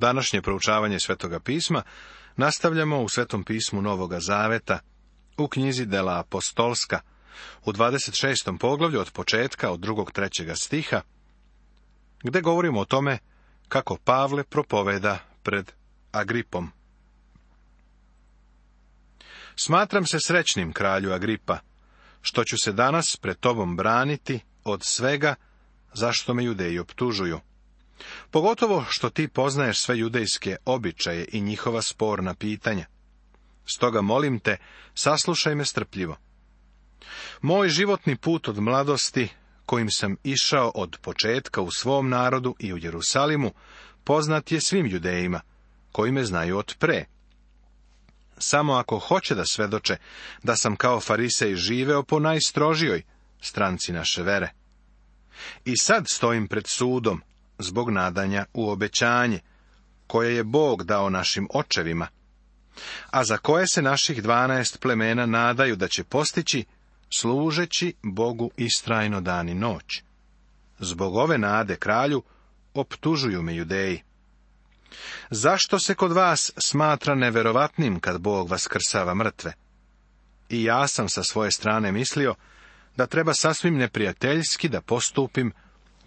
Današnje proučavanje Svetoga pisma nastavljamo u Svetom pismu Novoga Zaveta, u knjizi Dela Apostolska, u 26. poglavlju od početka, od drugog trećega stiha, gde govorimo o tome kako Pavle propoveda pred Agripom. Smatram se srećnim, kralju Agripa, što ću se danas pred tobom braniti od svega zašto me judeji optužuju. Pogotovo što ti poznaješ sve judejske običaje i njihova sporna pitanja. Stoga molim te, saslušaj me strpljivo. Moj životni put od mladosti, kojim sam išao od početka u svom narodu i u Jerusalimu, poznat je svim judejima, koji me znaju od pre. Samo ako hoće da svedoče da sam kao farisej živeo po najstrožijoj stranci naše vere. I sad stojim pred sudom, zbog nadanja u obećanje, koje je Bog dao našim očevima, a za koje se naših dvanaest plemena nadaju da će postići, služeći Bogu istrajno dan i noć. Zbog ove nade kralju optužuju me judeji. Zašto se kod vas smatra neverovatnim kad Bog vas krsava mrtve? I ja sam sa svoje strane mislio da treba sasvim neprijateljski da postupim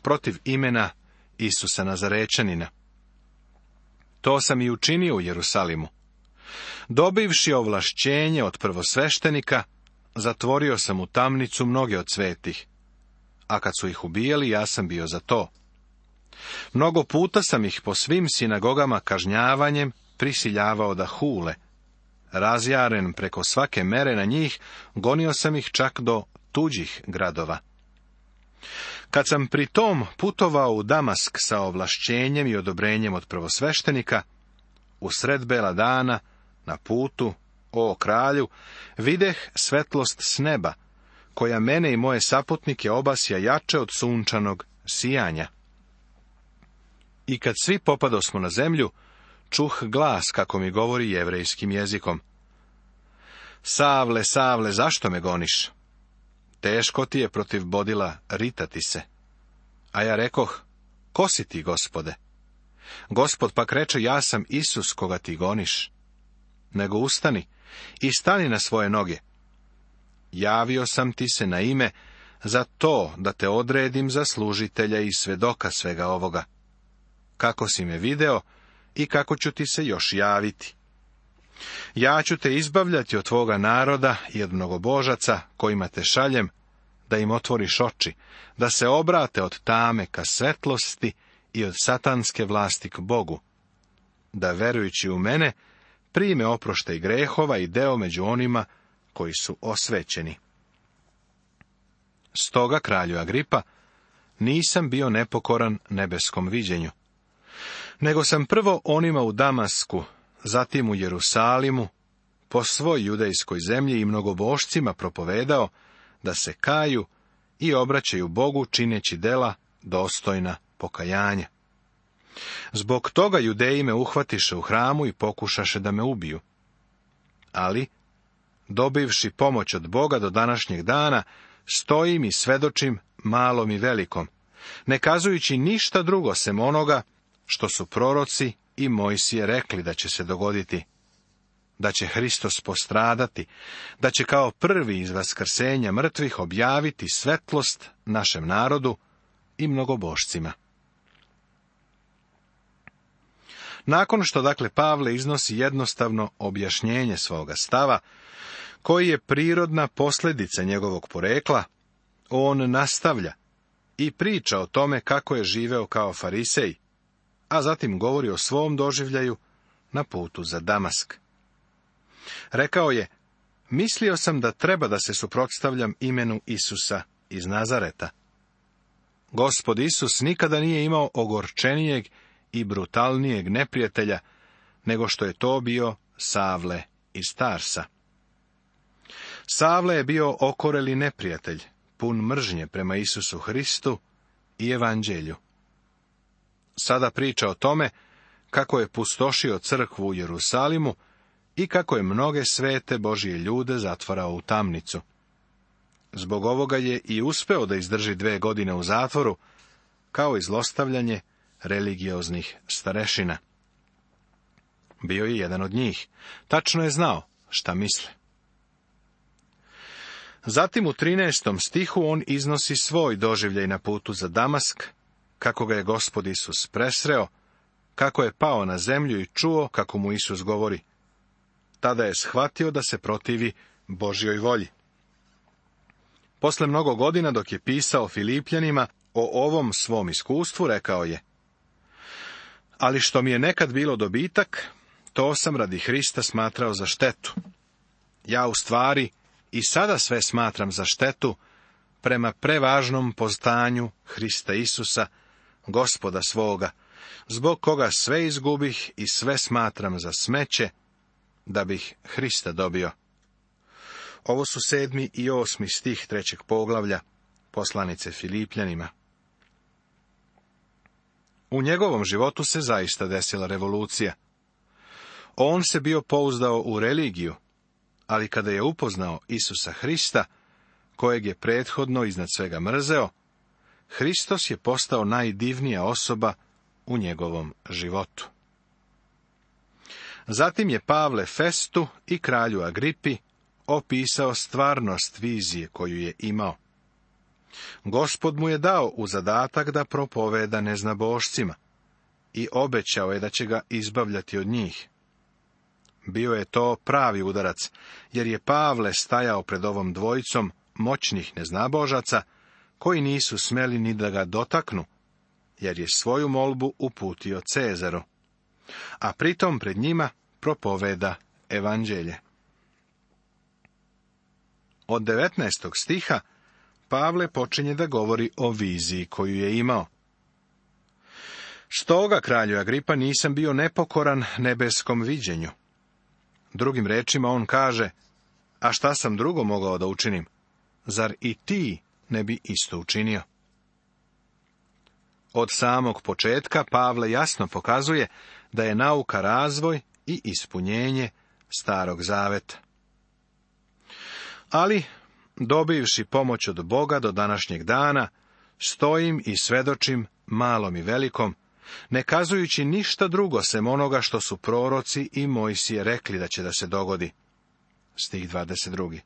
protiv imena Isusa Nazarečanina. To sam i učinio u Jerusalimu. Dobivši ovlašćenje od prvosveštenika, zatvorio sam u tamnicu mnoge od svetih. A kad su ih ubijali, ja sam bio za to. Mnogo puta sam ih po svim sinagogama kažnjavanjem prisiljavao da hule. Razjaren preko svake mere na njih, gonio sam ih čak do tuđih gradova. Kad sam pri tom putovao u Damask sa ovlašćenjem i odobrenjem od prvosveštenika, u sred bela dana, na putu, o kralju, videh svetlost s neba, koja mene i moje saputnike obasja jače od sunčanog sijanja. I kad svi smo na zemlju, čuh glas kako mi govori jevrejskim jezikom. Savle, savle, zašto me goniš? teško ti je protiv bodila ritati se. A ja rekoh, ko si ti, gospode? Gospod pak reče, ja sam Isus koga ti goniš. Nego ustani i stani na svoje noge. Javio sam ti se na ime za to da te odredim za služitelja i svedoka svega ovoga. Kako si me video i kako ću ti se još javiti. Ja ću te izbavljati od tvoga naroda i od mnogobožaca kojima te šaljem, da im otvoriš oči, da se obrate od tame ka svetlosti i od satanske vlasti k Bogu, da verujući u mene prime oproštaj grehova i deo među onima koji su osvećeni. Stoga, kralju Agripa, nisam bio nepokoran nebeskom viđenju, nego sam prvo onima u Damasku zatim u Jerusalimu, po svoj judejskoj zemlji i mnogobošcima propovedao da se kaju i obraćaju Bogu čineći dela dostojna pokajanja. Zbog toga judeji me uhvatiše u hramu i pokušaše da me ubiju. Ali, dobivši pomoć od Boga do današnjeg dana, stojim i svedočim malom i velikom, ne kazujući ništa drugo sem onoga što su proroci i Mojsije rekli da će se dogoditi, da će Hristos postradati, da će kao prvi iz vaskrsenja mrtvih objaviti svetlost našem narodu i mnogobošcima. Nakon što dakle Pavle iznosi jednostavno objašnjenje svoga stava, koji je prirodna posljedica njegovog porekla, on nastavlja i priča o tome kako je živeo kao farisej, a zatim govori o svom doživljaju na putu za Damask. Rekao je, mislio sam da treba da se suprotstavljam imenu Isusa iz Nazareta. Gospod Isus nikada nije imao ogorčenijeg i brutalnijeg neprijatelja, nego što je to bio Savle iz Tarsa. Savle je bio okoreli neprijatelj, pun mržnje prema Isusu Hristu i evanđelju sada priča o tome kako je pustošio crkvu u Jerusalimu i kako je mnoge svete Božije ljude zatvarao u tamnicu. Zbog ovoga je i uspeo da izdrži dve godine u zatvoru, kao i zlostavljanje religioznih starešina. Bio je jedan od njih. Tačno je znao šta misle. Zatim u 13. stihu on iznosi svoj doživljaj na putu za Damask, kako ga je gospod Isus presreo, kako je pao na zemlju i čuo kako mu Isus govori. Tada je shvatio da se protivi Božjoj volji. Posle mnogo godina dok je pisao Filipljanima o ovom svom iskustvu, rekao je Ali što mi je nekad bilo dobitak, to sam radi Hrista smatrao za štetu. Ja u stvari i sada sve smatram za štetu prema prevažnom postanju Hrista Isusa, gospoda svoga, zbog koga sve izgubih i sve smatram za smeće, da bih Hrista dobio. Ovo su sedmi i osmi stih trećeg poglavlja poslanice Filipljanima. U njegovom životu se zaista desila revolucija. On se bio pouzdao u religiju, ali kada je upoznao Isusa Hrista, kojeg je prethodno iznad svega mrzeo, Hristos je postao najdivnija osoba u njegovom životu. Zatim je Pavle Festu i kralju Agripi opisao stvarnost vizije koju je imao. Gospod mu je dao u zadatak da propoveda neznabošcima i obećao je da će ga izbavljati od njih. Bio je to pravi udarac, jer je Pavle stajao pred ovom dvojicom moćnih neznabožaca koji nisu smeli ni da ga dotaknu, jer je svoju molbu uputio Cezaru, a pritom pred njima propoveda evanđelje. Od 19. stiha Pavle počinje da govori o viziji koju je imao. Stoga, kralju Agripa, nisam bio nepokoran nebeskom viđenju. Drugim rečima on kaže, a šta sam drugo mogao da učinim? Zar i ti ne bi isto učinio. Od samog početka Pavle jasno pokazuje da je nauka razvoj i ispunjenje starog zaveta. Ali, dobivši pomoć od Boga do današnjeg dana, stojim i svedočim malom i velikom, ne kazujući ništa drugo sem onoga što su proroci i Mojsije rekli da će da se dogodi. Stih 22.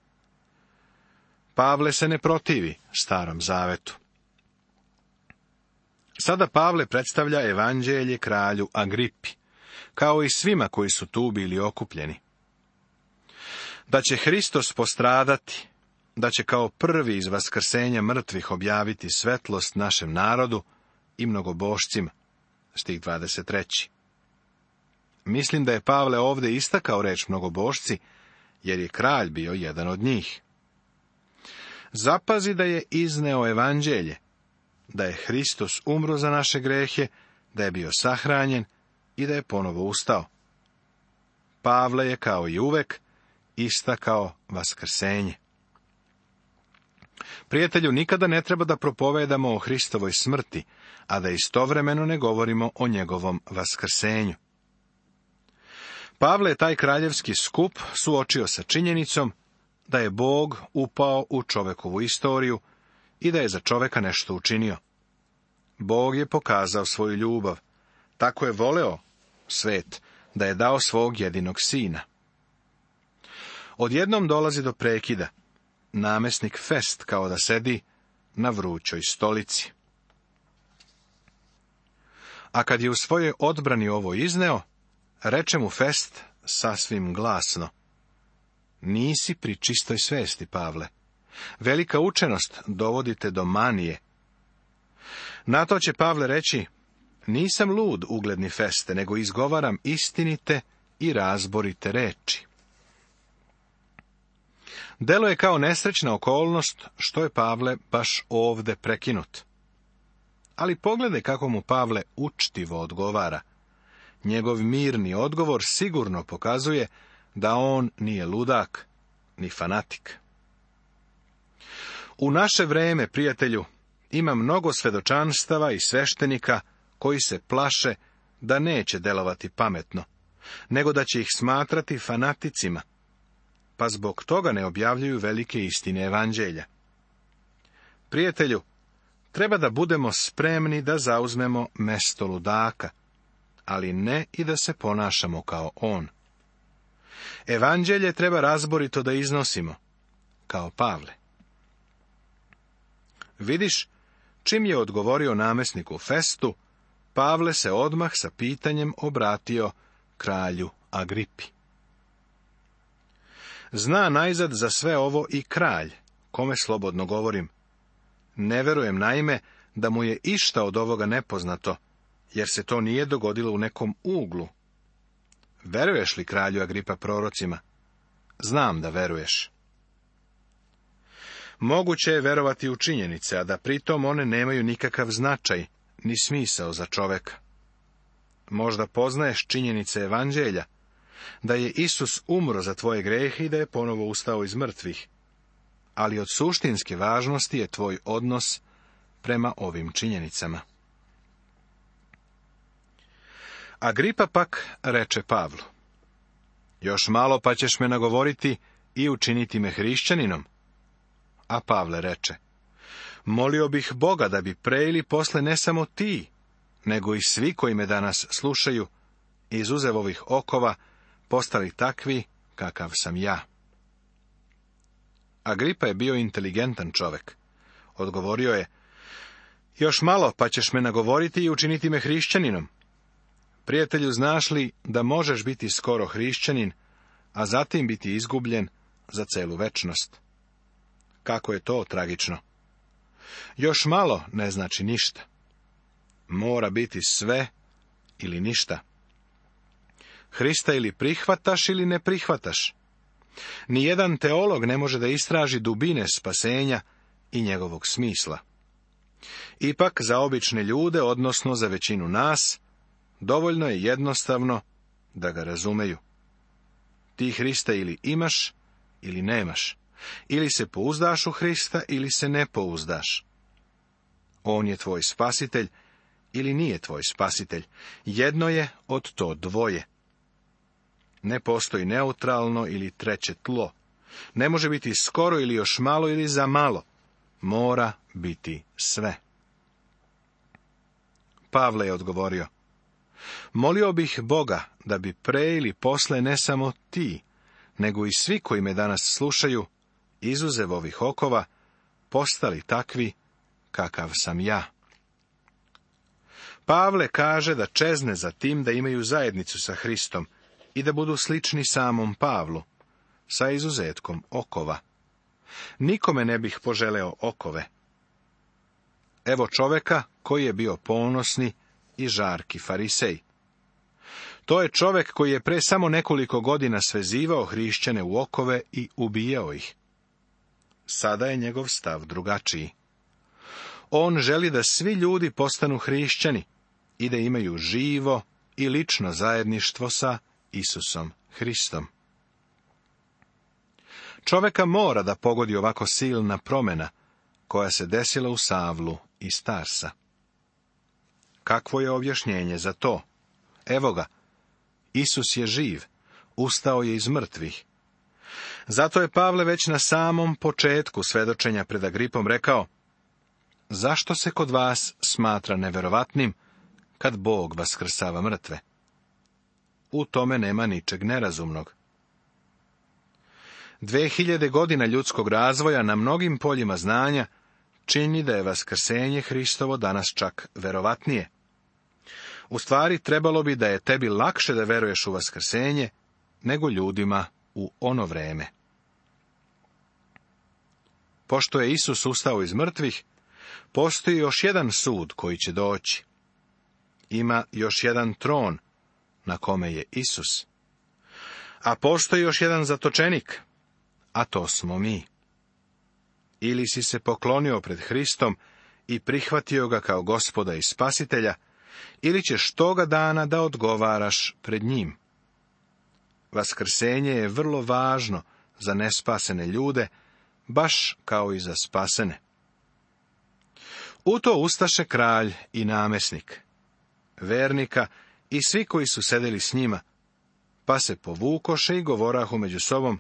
Pavle se ne protivi starom zavetu. Sada Pavle predstavlja evanđelje kralju Agripi, kao i svima koji su tu bili okupljeni. Da će Hristos postradati, da će kao prvi iz vaskrsenja mrtvih objaviti svetlost našem narodu i mnogobošcima. Stih 23. Mislim da je Pavle ovde istakao reč mnogobošci, jer je kralj bio jedan od njih zapazi da je izneo evanđelje, da je Hristos umro za naše grehe, da je bio sahranjen i da je ponovo ustao. Pavle je kao i uvek istakao vaskrsenje. Prijatelju, nikada ne treba da propovedamo o Hristovoj smrti, a da istovremeno ne govorimo o njegovom vaskrsenju. Pavle je taj kraljevski skup suočio sa činjenicom da je Bog upao u čovekovu istoriju i da je za čoveka nešto učinio. Bog je pokazao svoju ljubav. Tako je voleo svet da je dao svog jedinog sina. Odjednom dolazi do prekida. Namesnik Fest kao da sedi na vrućoj stolici. A kad je u svojoj odbrani ovo izneo, reče mu Fest sasvim glasno. Nisi pri čistoj svesti, Pavle. Velika učenost dovodite do manije. Na to će Pavle reći, nisam lud, ugledni feste, nego izgovaram istinite i razborite reči. Delo je kao nesrećna okolnost što je Pavle baš ovde prekinut. Ali pogledaj kako mu Pavle učtivo odgovara. Njegov mirni odgovor sigurno pokazuje da on nije ludak ni fanatik. U naše vrijeme, prijatelju, ima mnogo svedočanstava i sveštenika koji se plaše da neće delovati pametno, nego da će ih smatrati fanaticima, pa zbog toga ne objavljuju velike istine evanđelja. Prijatelju, treba da budemo spremni da zauzmemo mesto ludaka, ali ne i da se ponašamo kao on. Evanđelje treba razborito da iznosimo, kao Pavle. Vidiš, čim je odgovorio namesniku Festu, Pavle se odmah sa pitanjem obratio kralju Agripi. Zna najzad za sve ovo i kralj, kome slobodno govorim. Ne verujem naime da mu je išta od ovoga nepoznato, jer se to nije dogodilo u nekom uglu, Veruješ li kralju Agripa prorocima? Znam da veruješ. Moguće je verovati u činjenice, a da pritom one nemaju nikakav značaj, ni smisao za čoveka. Možda poznaješ činjenice evanđelja, da je Isus umro za tvoje grehe i da je ponovo ustao iz mrtvih, ali od suštinske važnosti je tvoj odnos prema ovim činjenicama. Agripa pak reče Pavlu. Još malo pa ćeš me nagovoriti i učiniti me hrišćaninom. A Pavle reče. Molio bih Boga da bi pre ili posle ne samo ti, nego i svi koji me danas slušaju, izuzev ovih okova, postali takvi kakav sam ja. Agripa je bio inteligentan čovek. Odgovorio je, još malo pa ćeš me nagovoriti i učiniti me hrišćaninom. Prijatelju, znaš li da možeš biti skoro hrišćanin, a zatim biti izgubljen za celu večnost? Kako je to tragično? Još malo ne znači ništa. Mora biti sve ili ništa. Hrista ili prihvataš ili ne prihvataš. Nijedan teolog ne može da istraži dubine spasenja i njegovog smisla. Ipak za obične ljude, odnosno za većinu nas, Dovoljno je jednostavno da ga razumeju. Ti Hrista ili imaš ili nemaš. Ili se pouzdaš u Hrista ili se ne pouzdaš. On je tvoj spasitelj ili nije tvoj spasitelj. Jedno je od to dvoje. Ne postoji neutralno ili treće tlo. Ne može biti skoro ili još malo ili za malo. Mora biti sve. Pavle je odgovorio. Molio bih Boga da bi pre ili posle ne samo ti, nego i svi koji me danas slušaju, izuzev ovih okova, postali takvi kakav sam ja. Pavle kaže da čezne za tim da imaju zajednicu sa Hristom i da budu slični samom Pavlu, sa izuzetkom okova. Nikome ne bih poželeo okove. Evo čoveka koji je bio ponosni i žarki farisej. To je čovjek koji je pre samo nekoliko godina svezivao hrišćane u okove i ubijao ih. Sada je njegov stav drugačiji. On želi da svi ljudi postanu hrišćani i da imaju živo i lično zajedništvo sa Isusom Hristom. Čoveka mora da pogodi ovako silna promjena koja se desila u Savlu i Starsa. Kakvo je objašnjenje za to? Evo ga. Isus je živ. Ustao je iz mrtvih. Zato je Pavle već na samom početku svedočenja pred Agripom rekao, zašto se kod vas smatra neverovatnim kad Bog vas vaskrsava mrtve? U tome nema ničeg nerazumnog. 2000 godina ljudskog razvoja na mnogim poljima znanja čini da je vaskrsenje Hristovo danas čak verovatnije. U stvari, trebalo bi da je tebi lakše da veruješ u vaskrsenje, nego ljudima u ono vreme. Pošto je Isus ustao iz mrtvih, postoji još jedan sud koji će doći. Ima još jedan tron na kome je Isus. A postoji još jedan zatočenik, a to smo mi. Ili si se poklonio pred Hristom i prihvatio ga kao gospoda i spasitelja, ili ćeš toga dana da odgovaraš pred njim. Vaskrsenje je vrlo važno za nespasene ljude, baš kao i za spasene. U to ustaše kralj i namesnik, vernika i svi koji su sedeli s njima, pa se povukoše i govorahu među sobom,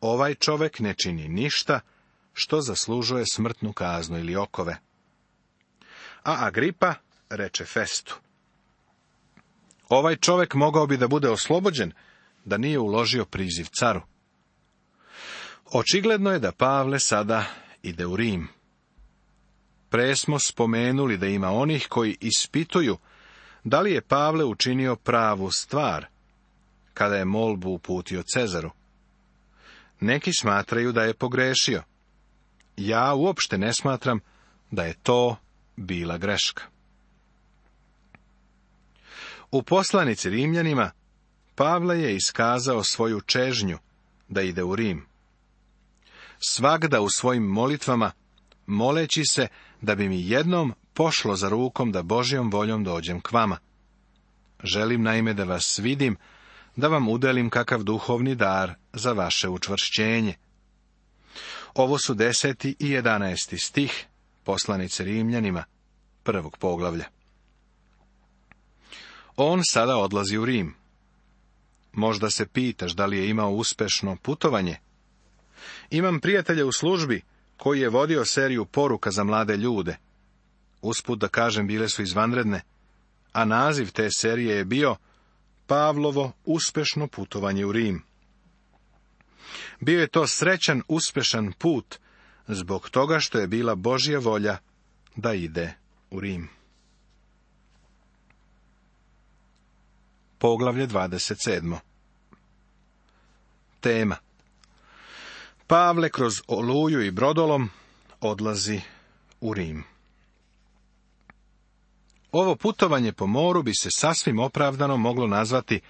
ovaj čovek ne čini ništa što zaslužuje smrtnu kaznu ili okove. A Agripa, reče Festu. Ovaj čovek mogao bi da bude oslobođen, da nije uložio priziv caru. Očigledno je da Pavle sada ide u Rim. Pre smo spomenuli da ima onih koji ispituju da li je Pavle učinio pravu stvar, kada je molbu uputio Cezaru. Neki smatraju da je pogrešio. Ja uopšte ne smatram da je to bila greška. U poslanici Rimljanima Pavle je iskazao svoju čežnju da ide u Rim. Svagda u svojim molitvama, moleći se da bi mi jednom pošlo za rukom da Božjom voljom dođem k vama. Želim naime da vas vidim, da vam udelim kakav duhovni dar za vaše učvršćenje. Ovo su deseti i jedanaesti stih poslanice Rimljanima prvog poglavlja. On sada odlazi u Rim. Možda se pitaš da li je imao uspešno putovanje? Imam prijatelja u službi koji je vodio seriju poruka za mlade ljude. Usput da kažem, bile su izvanredne, a naziv te serije je bio Pavlovo uspešno putovanje u Rim. Bio je to srećan, uspešan put, zbog toga što je bila Božja volja da ide u Rim. Poglavlje 27. Tema Pavle kroz oluju i brodolom odlazi u Rim. Ovo putovanje po moru bi se sasvim opravdano moglo nazvati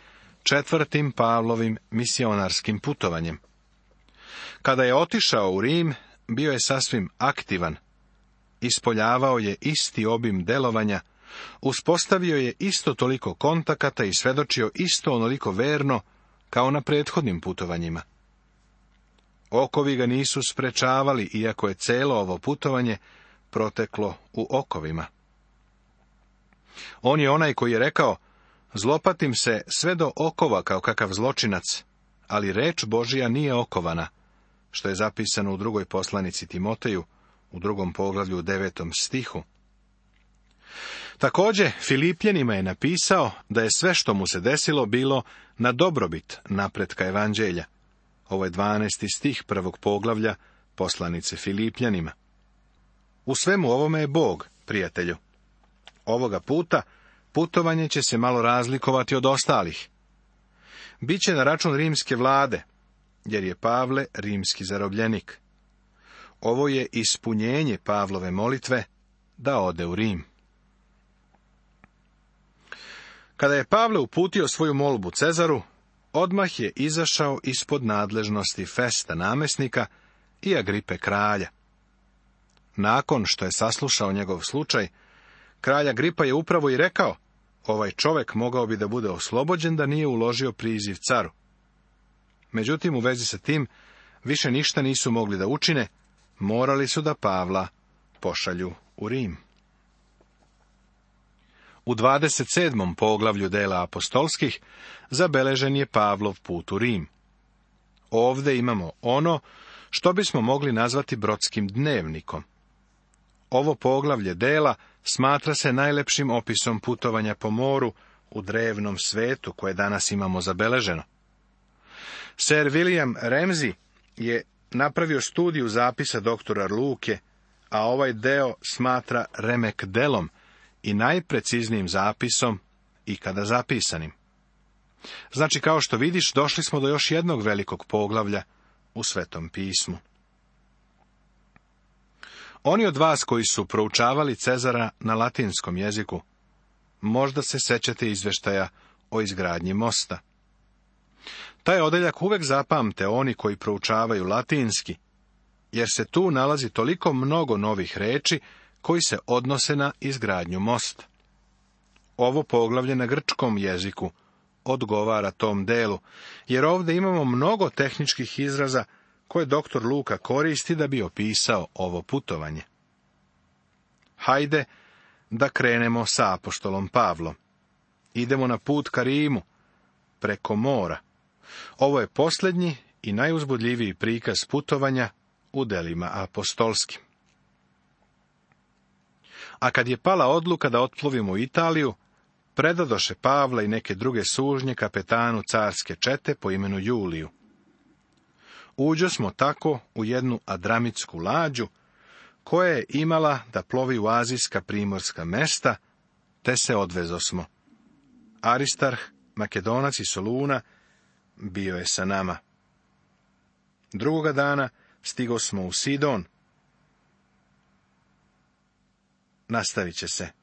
četvrtim Pavlovim misionarskim putovanjem. Kada je otišao u Rim, bio je sasvim aktivan. Ispoljavao je isti obim delovanja Uspostavio je isto toliko kontakata i svedočio isto onoliko verno kao na prethodnim putovanjima. Okovi ga nisu sprečavali, iako je celo ovo putovanje proteklo u okovima. On je onaj koji je rekao, zlopatim se sve do okova kao kakav zločinac, ali reč Božija nije okovana, što je zapisano u drugoj poslanici Timoteju, u drugom poglavlju, devetom stihu. Također, Filipljenima je napisao da je sve što mu se desilo bilo na dobrobit napretka evanđelja. Ovo je 12. stih prvog poglavlja poslanice Filipljanima. U svemu ovome je Bog, prijatelju. Ovoga puta putovanje će se malo razlikovati od ostalih. Biće na račun rimske vlade, jer je Pavle rimski zarobljenik. Ovo je ispunjenje Pavlove molitve da ode u Rim. Kada je Pavle uputio svoju molbu Cezaru, odmah je izašao ispod nadležnosti Festa namesnika i Agripe kralja. Nakon što je saslušao njegov slučaj, kralja Gripa je upravo i rekao, ovaj čovek mogao bi da bude oslobođen da nije uložio priziv caru. Međutim, u vezi sa tim, više ništa nisu mogli da učine, morali su da Pavla pošalju u Rim. U 27. poglavlju dela apostolskih zabeležen je Pavlov put u Rim. Ovde imamo ono što bismo mogli nazvati brodskim dnevnikom. Ovo poglavlje dela smatra se najlepšim opisom putovanja po moru u drevnom svetu koje danas imamo zabeleženo. Sir William Ramsey je napravio studiju zapisa doktora Luke, a ovaj deo smatra remek delom, i najpreciznijim zapisom i kada zapisanim. Znači, kao što vidiš, došli smo do još jednog velikog poglavlja u Svetom pismu. Oni od vas koji su proučavali Cezara na latinskom jeziku, možda se sećate izveštaja o izgradnji mosta. Taj odeljak uvek zapamte oni koji proučavaju latinski, jer se tu nalazi toliko mnogo novih reči koji se odnose na izgradnju mosta. Ovo poglavlje na grčkom jeziku odgovara tom delu, jer ovdje imamo mnogo tehničkih izraza koje doktor Luka koristi da bi opisao ovo putovanje. Hajde da krenemo sa apostolom Pavlom. Idemo na put ka Rimu, preko mora. Ovo je posljednji i najuzbudljiviji prikaz putovanja u delima apostolskim a kad je pala odluka da otplovimo u Italiju, predadoše Pavla i neke druge sužnje kapetanu carske čete po imenu Juliju. Uđo smo tako u jednu adramitsku lađu, koja je imala da plovi u azijska primorska mesta, te se odvezo smo. Aristarh, Makedonac i Soluna bio je sa nama. Drugoga dana stigo smo u Sidon, nastavit će se.